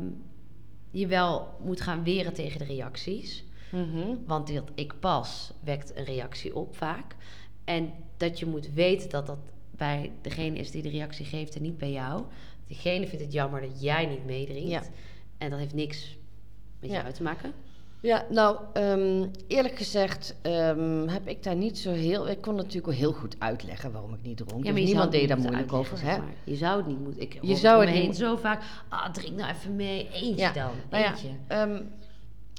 je wel moet gaan weren tegen de reacties. Mhm. Want dat ik pas wekt een reactie op vaak. En dat je moet weten dat dat bij degene is die de reactie geeft en niet bij jou. Diegene vindt het jammer dat jij niet meedrinkt. Ja. En dat heeft niks met Ja. jou te maken. Ja, nou, ehm, eerlijk gezegd ehm, heb ik daar niet zo heel... Ik kon natuurlijk wel heel goed uitleggen waarom ik niet dronk. Ja, dus niemand deed daar moeilijk over. Hè? zeg maar. Je zou het niet moeten. Ik Je zou het niet zo vaak. Ah, drink nou even mee. Eentje Ja, dan. Nou ja, Eentje. ehm,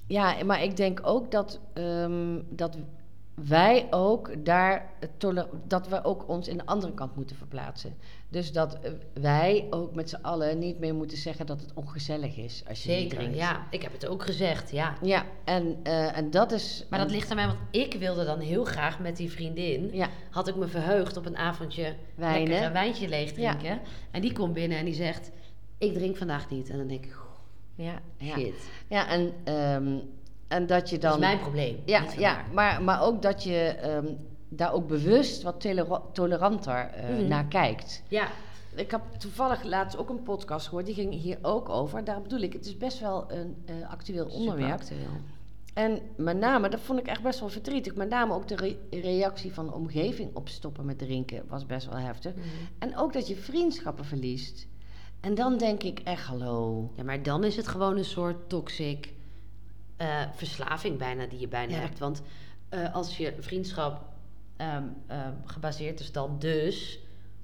ja, maar ik denk ook dat, dat wij ook daar dat we ook ons in de andere kant moeten verplaatsen. Dus dat eh, wij ook met z'n allen niet meer moeten zeggen dat het ongezellig is als je Zeker, drinkt. ja. Ik heb het ook gezegd, ja. Ja, en, eh, en dat is. Maar dat ligt aan mij, want ik wilde dan heel graag met die vriendin... Ja, had ik me verheugd op een avondje Wijn, lekker een wijntje leeg drinken. En die komt binnen en die zegt, ik drink vandaag niet. En dan denk ik, ja, ja. shit. ja en, ehm, en dat je Dat dan. is mijn probleem. Ja, ja maar, maar ook dat je ehm, daar ook bewust wat tolera- toleranter eh, Mhm. naar kijkt. Ja, Ik heb toevallig laatst ook een podcast gehoord, die ging hier ook over. Daar bedoel ik, het is best wel een eh, actueel onderwerp. actueel. En met name, dat vond ik echt best wel verdrietig, met name ook de re- reactie van de omgeving op stoppen met drinken was best wel heftig. En ook dat je vriendschappen verliest. En dan denk ik echt, hallo. Ja, maar dan is het gewoon een soort toxic eh, verslaving bijna die je bijna Ja. hebt. Want eh, als je vriendschap ehm, ehm, gebaseerd is dan dus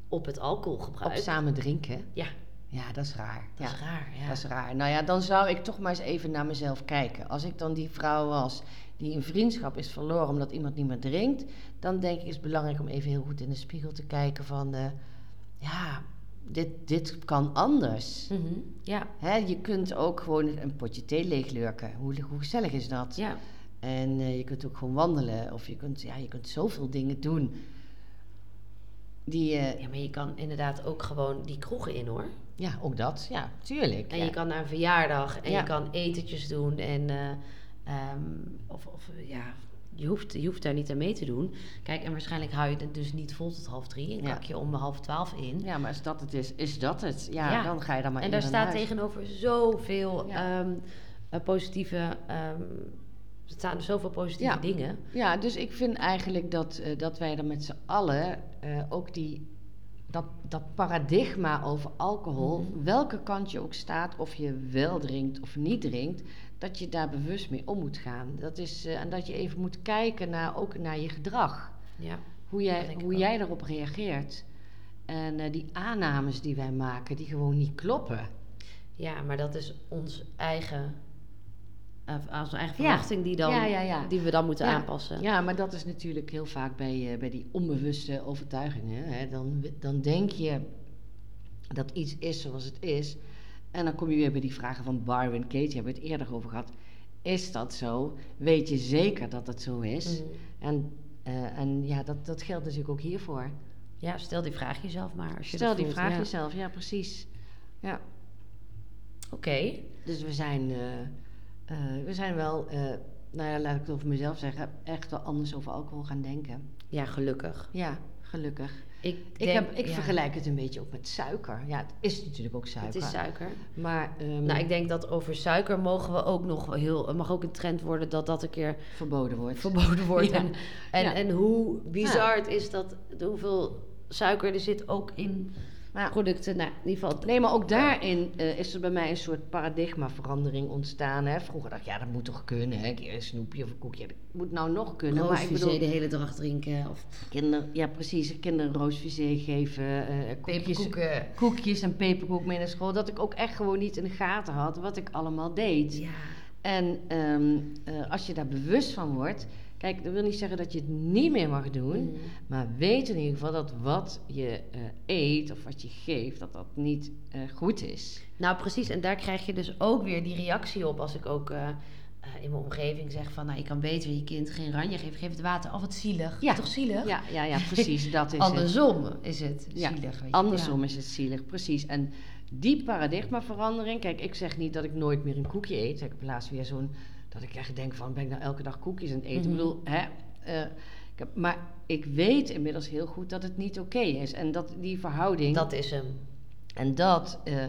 op het Op alcoholgebruik. samen drinken. Ja, Ja, dat is raar. dat ja. is raar. Ja. Dat is raar. Nou ja, dan zou ik toch maar eens even naar mezelf kijken. Als ik dan die vrouw was die een vriendschap is verloren omdat iemand niet meer drinkt, dan denk ik is het belangrijk om even heel goed in de spiegel te kijken van, eh, ja, dit, dit kan anders. Mhm, ja, Hè, je kunt ook gewoon een potje thee leeglurken. Hoe, hoe gezellig is dat? ja. En eh, je kunt ook gewoon wandelen of je kunt, ja, je kunt zoveel dingen doen. Die, eh, ja, maar je kan inderdaad ook gewoon die kroegen in hoor. ja, ook dat. Ja, tuurlijk. En ja. je kan naar een verjaardag en Ja. je kan etentjes doen. En, eh, ehm, of, of ja, je hoeft, je hoeft daar niet aan mee te doen. Kijk, en waarschijnlijk hou je het dus niet vol tot half drie. En Ja. kak je om half twaalf in. Ja, maar als dat het is, is dat het. Ja, Ja. dan ga je dan maar en daar staat huis. tegenover zoveel Ja. ehm, eh, positieve... ehm, er staan zoveel positieve dingen. Ja, dus ik vind eigenlijk dat, eh, dat wij er met z'n allen eh, ook die, dat, dat paradigma over alcohol, Mhm. welke kant je ook staat, of je wel drinkt of niet drinkt, dat je daar bewust mee om moet gaan. Dat is, eh, en dat je even moet kijken naar, ook naar je gedrag. Ja. Hoe jij, hoe jij daarop reageert. En eh, die aannames die wij maken, die gewoon niet kloppen. ja, maar dat is ons eigen... eh, onze eigen Ja. verwachting die, dan, Ja, ja, ja. die we dan moeten aanpassen. Ja, maar dat is natuurlijk heel vaak bij, bij die onbewuste overtuigingen. Hè. Dan, dan denk je dat iets is zoals het is. En dan kom je weer bij die vragen van Barwin Kate, hebben we het eerder over gehad. Is dat zo? Weet je zeker dat het zo is? Mhm. En, eh, en ja, dat, dat geldt natuurlijk ook hiervoor. Ja, stel die vraag jezelf maar. Als je Stel dat die voelt, vraag ja. jezelf, ja precies. Ja. Oké. Dus we zijn, eh, eh, we zijn wel, nou ja, laat ik het over mezelf zeggen, echt wel anders over alcohol gaan denken. Ja, gelukkig. Ja, gelukkig. Ik, Ik, heb, ik ja, vergelijk het een beetje ook met suiker. Ja, het is natuurlijk ook suiker. Het is suiker. Maar ehm, Nou, ik denk dat over suiker mogen we ook nog heel... Het mag ook een trend worden dat dat een keer verboden wordt. verboden wordt. Ja. En, en, Ja. en hoe bizar het is dat hoeveel suiker er zit ook in ja, producten. Nou, in ieder geval... Nee, maar ook daarin eh, is er bij mij een soort paradigmaverandering ontstaan. Hè. Vroeger dacht ik, ja, dat moet toch kunnen. Hè? Een snoepje of een koekje. Dat moet nou nog kunnen. Maar ik roosvisé bedoel, de hele dag drinken. Of kinder, ja precies, kinderen roosvisé geven. eh, koekjes, koekjes en peperkoek mee naar school. Dat ik ook echt gewoon niet in de gaten had wat ik allemaal deed. Ja. En ehm, eh, als je daar bewust van wordt... Kijk, dat wil niet zeggen dat je het niet meer mag doen... Mm. Maar weet in ieder geval dat wat je eh, eet of wat je geeft, dat dat niet eh, goed is. Nou, precies. En daar krijg je dus ook weer die reactie op. Als ik ook eh, in mijn omgeving zeg van... Nou, je kan beter je kind geen ranje geven. Geef het water. Of wat zielig. Ja. Toch zielig? Ja, ja, ja precies, dat is het. Andersom is het Ja, zielig. Weet je. Andersom is het zielig, precies. En die paradigmaverandering, kijk, ik zeg niet dat ik nooit meer een koekje eet. Ik heb laatst weer zo'n, dat ik echt denk van, ben ik nou elke dag koekjes aan het eten? Mhm. Ik bedoel, hè, eh, ik heb, maar ik weet inmiddels heel goed dat het niet oké is. En dat die verhouding... Dat is hem. En dat, eh,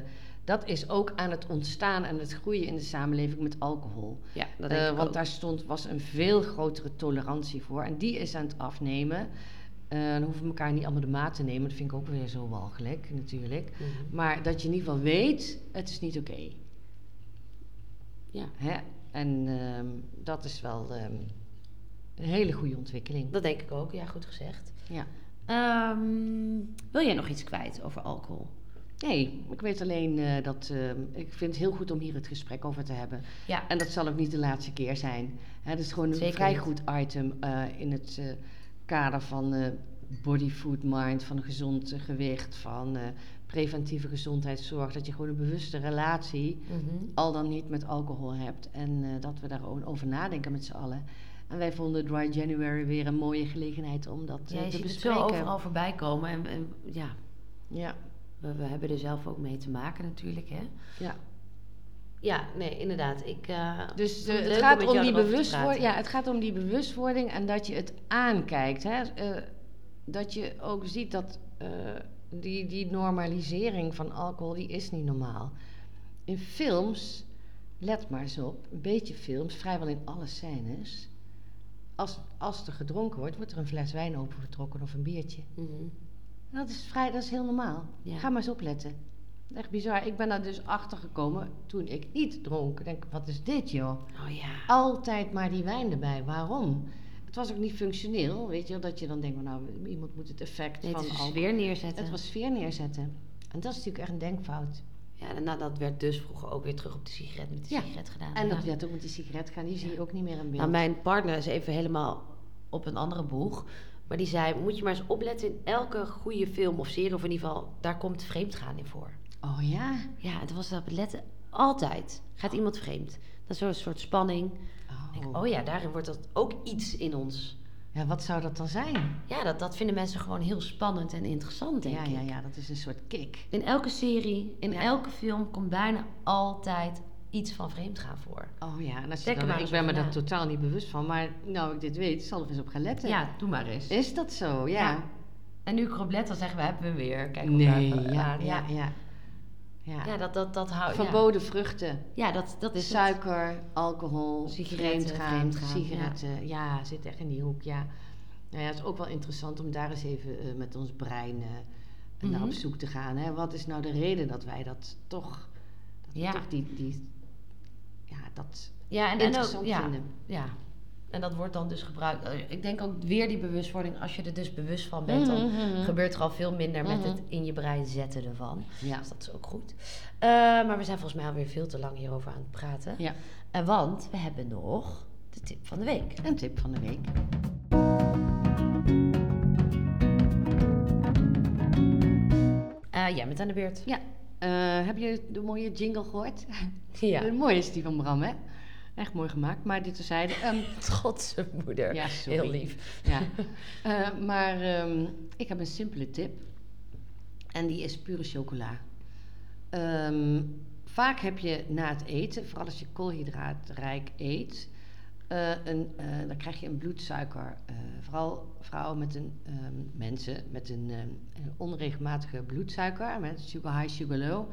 dat is ook aan het ontstaan en het groeien in de samenleving met alcohol. Ja, dat denk Eh, ik want ook. daar stond, was een veel grotere tolerantie voor. En die is aan het afnemen. Eh, dan hoeven we elkaar niet allemaal de maat te nemen. Dat vind ik ook weer zo walgelijk, natuurlijk. Mhm. Maar dat je in ieder geval weet, het is niet oké. Ja. Hè? En ehm, dat is wel ehm, een hele goede ontwikkeling. Dat denk ik ook. Ja, goed gezegd. Ja. Ehm, wil jij nog iets kwijt over alcohol? Nee, ik weet alleen eh, dat... ik vind het heel goed om hier het gesprek over te hebben. Ja. En dat zal ook niet de laatste keer zijn. Hè, Het is gewoon een Zeker vrij niet. goed item eh, in het kader van eh, body, food, mind, van gezond eh, gewicht, van eh, preventieve gezondheidszorg. Dat je gewoon een bewuste relatie, Mhm. al dan niet met alcohol hebt. En dat we daar gewoon over nadenken met z'n allen. En wij vonden Dry January weer een mooie gelegenheid om dat Ja, te ziet het bespreken. zo overal voorbij komen. En, en ja, Ja, we, we hebben er zelf ook mee te maken natuurlijk, hè? ja. Ja, nee, inderdaad. Ik, eh, Dus eh, het het, leuk gaat om die bewustwording. Ja, het gaat om die bewustwording en dat je het aankijkt. Hè? Eh, dat je ook ziet dat eh, die, die normalisering van alcohol, die is niet normaal. In films, let maar eens op, een beetje films, vrijwel in alle scènes. Als, als er gedronken wordt, wordt er een fles wijn opengetrokken of een biertje. Mhm. Dat is, vrij, dat is heel normaal. Ja. Ga maar eens opletten. Echt bizar. Ik ben daar dus achter gekomen toen ik niet dronk. Ik denk, wat is dit joh? Oh ja. Altijd maar die wijn erbij. Waarom? Het was ook niet functioneel, weet je dat je dan denkt, nou, iemand moet het effect Nee, van het alcohol- sfeer neerzetten. Het was sfeer neerzetten. En dat is natuurlijk echt een denkfout. Ja, en nou, dat werd dus vroeger ook weer terug op de sigaret met de Ja. sigaret gedaan. En ja. dat werd ook met die sigaret gaan, die zie je ook niet meer in beeld. Nou, mijn partner is even helemaal op een andere boeg. Maar die zei, moet je maar eens opletten in elke goede film of serie, of in ieder geval, daar komt vreemdgaan in voor. Oh ja? Ja, toen was dat letten, altijd gaat iemand vreemd. Dat is zo'n soort spanning. Denk, Oh. oh ja, daarin wordt dat ook iets in ons. Ja, wat zou dat dan zijn? Ja, dat, dat vinden mensen gewoon heel spannend en interessant, denk Ja, ik. ja, ja, dat is een soort kick. In elke serie, in Ja. elke film komt bijna altijd iets van vreemdgaan voor. Oh ja, en als je er dan, ik ben me daar totaal niet bewust van, maar nou ik dit weet, zal ik eens op gaan letten. Ja, doe maar eens. Is dat zo? Ja. Ja. En nu ik erop let, dan zeggen we, hebben we hem weer. Kijk nee, ja, ja, ja. Ja. Ja, dat, dat, dat houdt... Ja. Verboden vruchten. Ja, dat, dat is het. Suiker, alcohol, Sigaretten, vreemdgaan, sigaretten. Ja. zit echt in die hoek, ja. Nou ja, het is ook wel interessant om daar eens even eh, met ons brein eh, naar Mhm. op zoek te gaan. Hè. Wat is nou de reden dat wij dat toch, dat we toch die, die, ja, dat Ja, en, en ook, vinden? ja. En dat wordt dan dus gebruikt. Eh, Ik denk ook weer die bewustwording. Als je er dus bewust van bent, dan Mhm, mhm. gebeurt er al veel minder met Mhm. het in je brein zetten ervan. Ja. Dus dat is ook goed. Eh, maar we zijn volgens mij alweer veel te lang hierover aan het praten. ja, En want we hebben nog de tip van de week. een tip van de week. Eh jij bent aan de beurt. Ja, eh, heb je de mooie jingle gehoord? Ja. Mooie is die van Bram, hè? Echt mooi gemaakt, maar dit terzijde. Ehm Trotse moeder. Ja, sorry. Heel lief. ja. Eh, maar ehm, ik heb een simpele tip. En die is pure chocola. Ehm, vaak heb je na het eten, vooral als je koolhydraatrijk eet, eh, een, eh, dan krijg je een bloedsuiker. vooral vrouwen met een, ehm, mensen met een, een onregelmatige bloedsuiker, met sugar high, sugar low.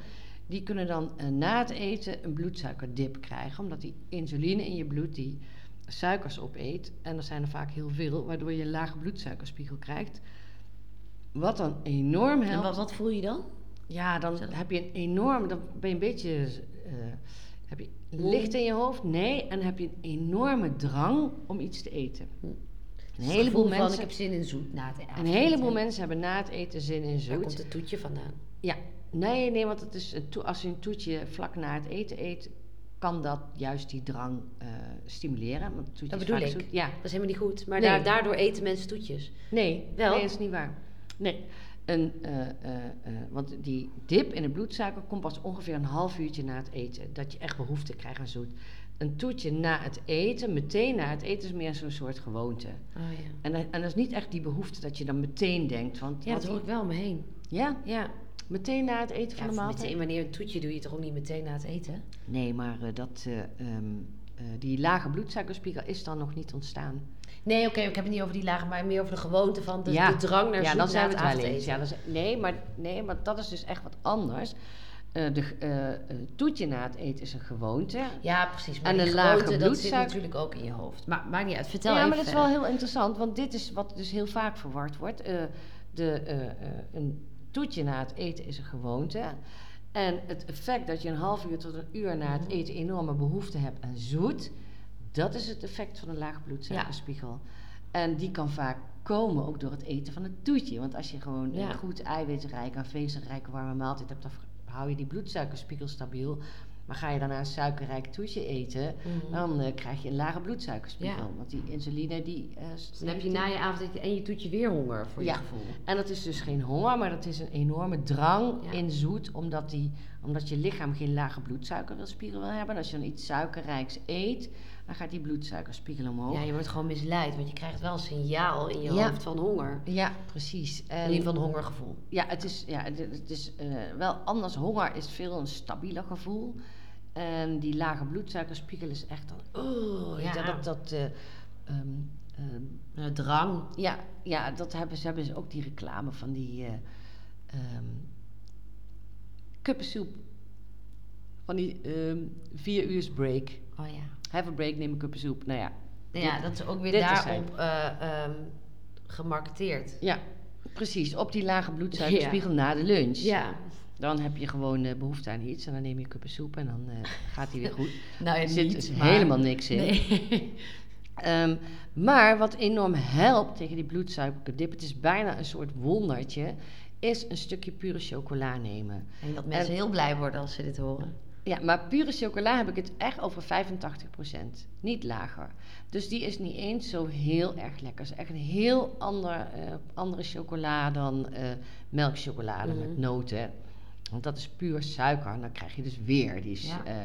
Die kunnen dan eh, na het eten een bloedsuikerdip krijgen, omdat die insuline in je bloed die suikers opeet. En er zijn er vaak heel veel, waardoor je een lage bloedsuikerspiegel krijgt. Wat dan enorm En helpt. wat, wat voel je dan? Ja, dan heb je een enorm, dan ben je een beetje eh, heb je licht in je hoofd. Nee, en heb je een enorme drang om iets te eten. Hm. Een heleboel gevoel van, ik mensen, heb zin in zoet na het een avondeten. heleboel mensen hebben na het eten zin in Daar zoet. komt het toetje vandaan. Ja, nee, nee, want het is als je een toetje vlak na het eten eet, kan dat juist die drang eh, stimuleren. Want Dat bedoel ik. zoet. Ja, Dat is helemaal niet goed. Maar Nee. daardoor eten mensen toetjes. Nee, Wel? nee, dat is niet waar. Nee, een, eh, eh, want die dip in de bloedsuiker komt pas ongeveer een half uurtje na het eten. Dat je echt behoefte krijgt aan zoet. Een toetje na het eten, meteen na het eten, is meer zo'n soort gewoonte. Oh ja. En, dat- en dat is niet echt die behoefte dat je dan meteen denkt. Want, Ja, dat hoor ik wel om me heen. ja, Ja. Meteen na het eten van de maaltijd. meteen wanneer een toetje doe je toch ook niet meteen na het eten? Nee, maar eh, dat, eh, ehm, eh, die lage bloedsuikerspiegel is dan nog niet ontstaan. Nee, oké, ik heb het niet over die lagen, maar meer over de gewoonte van de, Ja. de drang naar ja, zoet dan na zijn we het het wel eens. Ja, is- nee, maar, nee, maar dat is dus echt wat anders. Eh de eh, eh, toetje na het eten is een gewoonte. Ja, precies. Maar En een lage gewoonte, dat zit bloedsuiker- natuurlijk ook in je hoofd. Maar maakt niet uit. Vertel ja, even maar dat is wel heel interessant, want dit is wat dus heel vaak verward wordt. Eh, de, eh, eh, een toetje na het eten is een gewoonte. En het effect dat je een half uur tot een uur na het eten enorme behoefte hebt aan zoet, dat is het effect van een laag bloedsuikerspiegel. En die kan vaak komen ook door het eten van het toetje. Want als je gewoon Ja. een goed eiwitrijk en vezelrijke warme maaltijd hebt, dan hou je die bloedsuikerspiegel stabiel. Maar ga je daarna een suikerrijk toetje eten, Mhm. dan eh, krijg je een lage bloedsuikerspiegel. Ja. Want die insuline die... eh, Dan heb je na je avondeten en je toetje weer honger voor Ja. je gevoel. En dat is dus geen honger, maar dat is een enorme drang Ja. in zoet. Omdat, die, omdat je lichaam geen lage bloedsuikerspiegel wil hebben. En als je dan iets suikerrijks eet, dan gaat die bloedsuikerspiegel omhoog. Ja, je wordt gewoon misleid, want je krijgt wel een signaal in je Ja. hoofd van honger. Ja, precies. In En ieder geval een hongergevoel. ja, het is, ja, het, het is eh, wel anders. Honger is veel een stabieler gevoel. En die lage bloedsuikerspiegel is echt dan... Oh, Ja. dat, dat ehm, ehm, Een drang. Ja, ja dat hebben ze, hebben ze ook die reclame van die ehm, kuppensoep. Van die ehm, vier uur break. Oh ja. Have a break, neem een kuppensoep. Nou ja, Ja, Dit- dat is ook weer daarop ehm, gemarketeerd. ja, precies. Op die lage bloedsuikerspiegel na de lunch. Ja. Dan heb je gewoon eh, behoefte aan iets en dan neem je kuppensoep en dan eh, gaat die weer goed. Nou ja, Er zit niet, dus maar- helemaal niks in. Nee. Ehm, maar wat enorm helpt tegen die bloedsuikerdip, het is bijna een soort wondertje, is een stukje pure chocola nemen. Denk dat mensen heel blij worden als ze dit horen. Ja, maar pure chocola heb ik het echt over 85%, niet lager. Dus die is niet eens zo heel erg lekker. Het is echt een heel ander, eh, andere chocola dan eh, melkchocolade met Mhm. noten. Want dat is puur suiker. En dan krijg je dus weer die Ja. eh,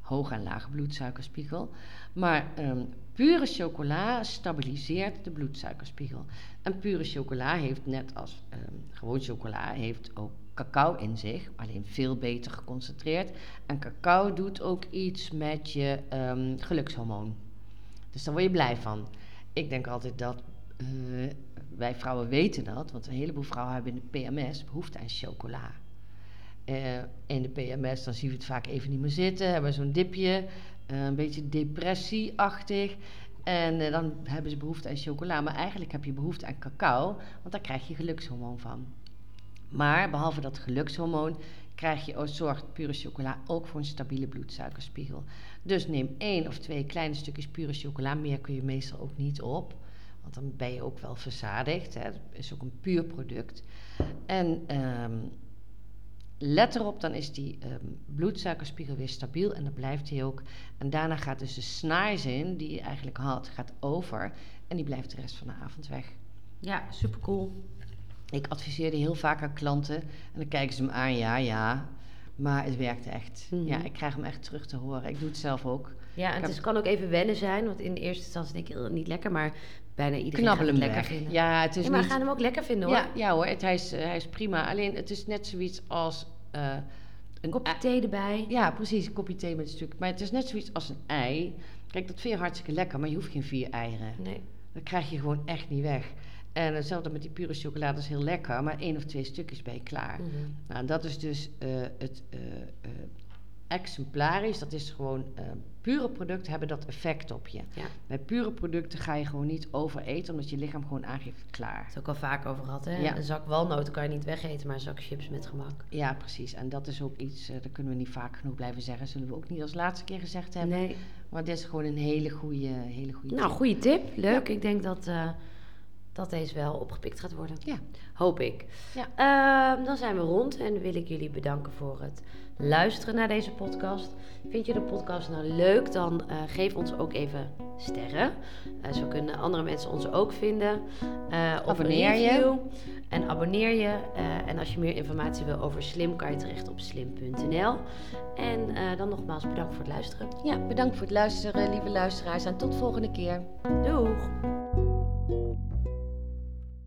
hoog en lage bloedsuikerspiegel. Maar ehm, pure chocola stabiliseert de bloedsuikerspiegel. En pure chocola heeft net als ehm, gewoon chocola heeft ook cacao in zich, alleen veel beter geconcentreerd. En cacao doet ook iets met je ehm, gelukshormoon. Dus daar word je blij van. Ik denk altijd dat eh, wij vrouwen weten dat, want een heleboel vrouwen hebben in de PMS behoefte aan chocola. Eh, in de PMS dan zien we het vaak even niet meer zitten, hebben zo'n dipje, eh, een beetje depressieachtig. En eh, dan hebben ze behoefte aan chocola, maar eigenlijk heb je behoefte aan cacao, want daar krijg je gelukshormoon van. Maar behalve dat gelukshormoon krijg je, oh, zorgt pure chocola ook voor een stabiele bloedsuikerspiegel. Dus neem één of twee kleine stukjes pure chocola, meer kun je meestal ook niet op. Want dan ben je ook wel verzadigd. Het is ook een puur product. En ehm, let erop, dan is die ehm, bloedsuikerspiegel weer stabiel en dan blijft hij ook. En daarna gaat dus de snaarzin die je eigenlijk had, gaat over. En die blijft de rest van de avond weg. Ja, super cool. Ik adviseer die heel vaak aan klanten. En dan kijken ze me aan, ja, ja. Maar het werkt echt. Mhm. Ja, ik krijg hem echt terug te horen. Ik doe het zelf ook. Ja, en het is, kan ook even wennen zijn, want in de eerste instantie denk ik "Eh, niet lekker, maar bijna iedereen Knabbel hem lekker weg. vinden. Ja, het is Ja, maar niet... gaan hem ook lekker vinden hoor. Ja, ja hoor, het, hij, is, eh, hij is prima. Alleen het is net zoiets als... eh, een Kopje thee erbij. Ja, precies. Een kopje thee met een stuk. Maar het is net zoiets als een ei. Kijk, dat vind je hartstikke lekker, maar je hoeft geen vier eieren. Nee. Dat krijg je gewoon echt niet weg. En hetzelfde met die pure chocolade is heel lekker, maar één of twee stukjes ben je klaar. Mhm. Nou, dat is dus eh, het eh, eh, exemplarisch. Dat is gewoon pure producten hebben dat effect op je. Ja. Bij pure producten ga je gewoon niet overeten, omdat je lichaam gewoon aangeeft klaar. Het ook al vaak over gehad, hè? Ja. Een zak walnoten kan je niet wegeten, maar een zak chips met gemak. Ja, precies. En dat is ook iets, eh dat kunnen we niet vaak genoeg blijven zeggen. Zullen we ook niet als laatste keer gezegd hebben. Nee. Maar dit is gewoon een hele goede, hele goede Nou, tip. goede tip. Leuk. Ik denk dat, eh, dat deze wel opgepikt gaat worden. Ja. Hoop ik. Ja. Ehm, dan zijn we rond en wil ik jullie bedanken voor het luisteren naar deze podcast. Vind je de podcast nou leuk, dan eh, geef ons ook even sterren. Eh, zo kunnen andere mensen ons ook vinden. Eh Abonneer je. En abonneer je. En als je meer informatie wil over Slim, kan je terecht op slim.nl. En dan nogmaals bedankt voor het luisteren. ja, bedankt voor het luisteren, lieve luisteraars. En tot volgende keer. Doeg!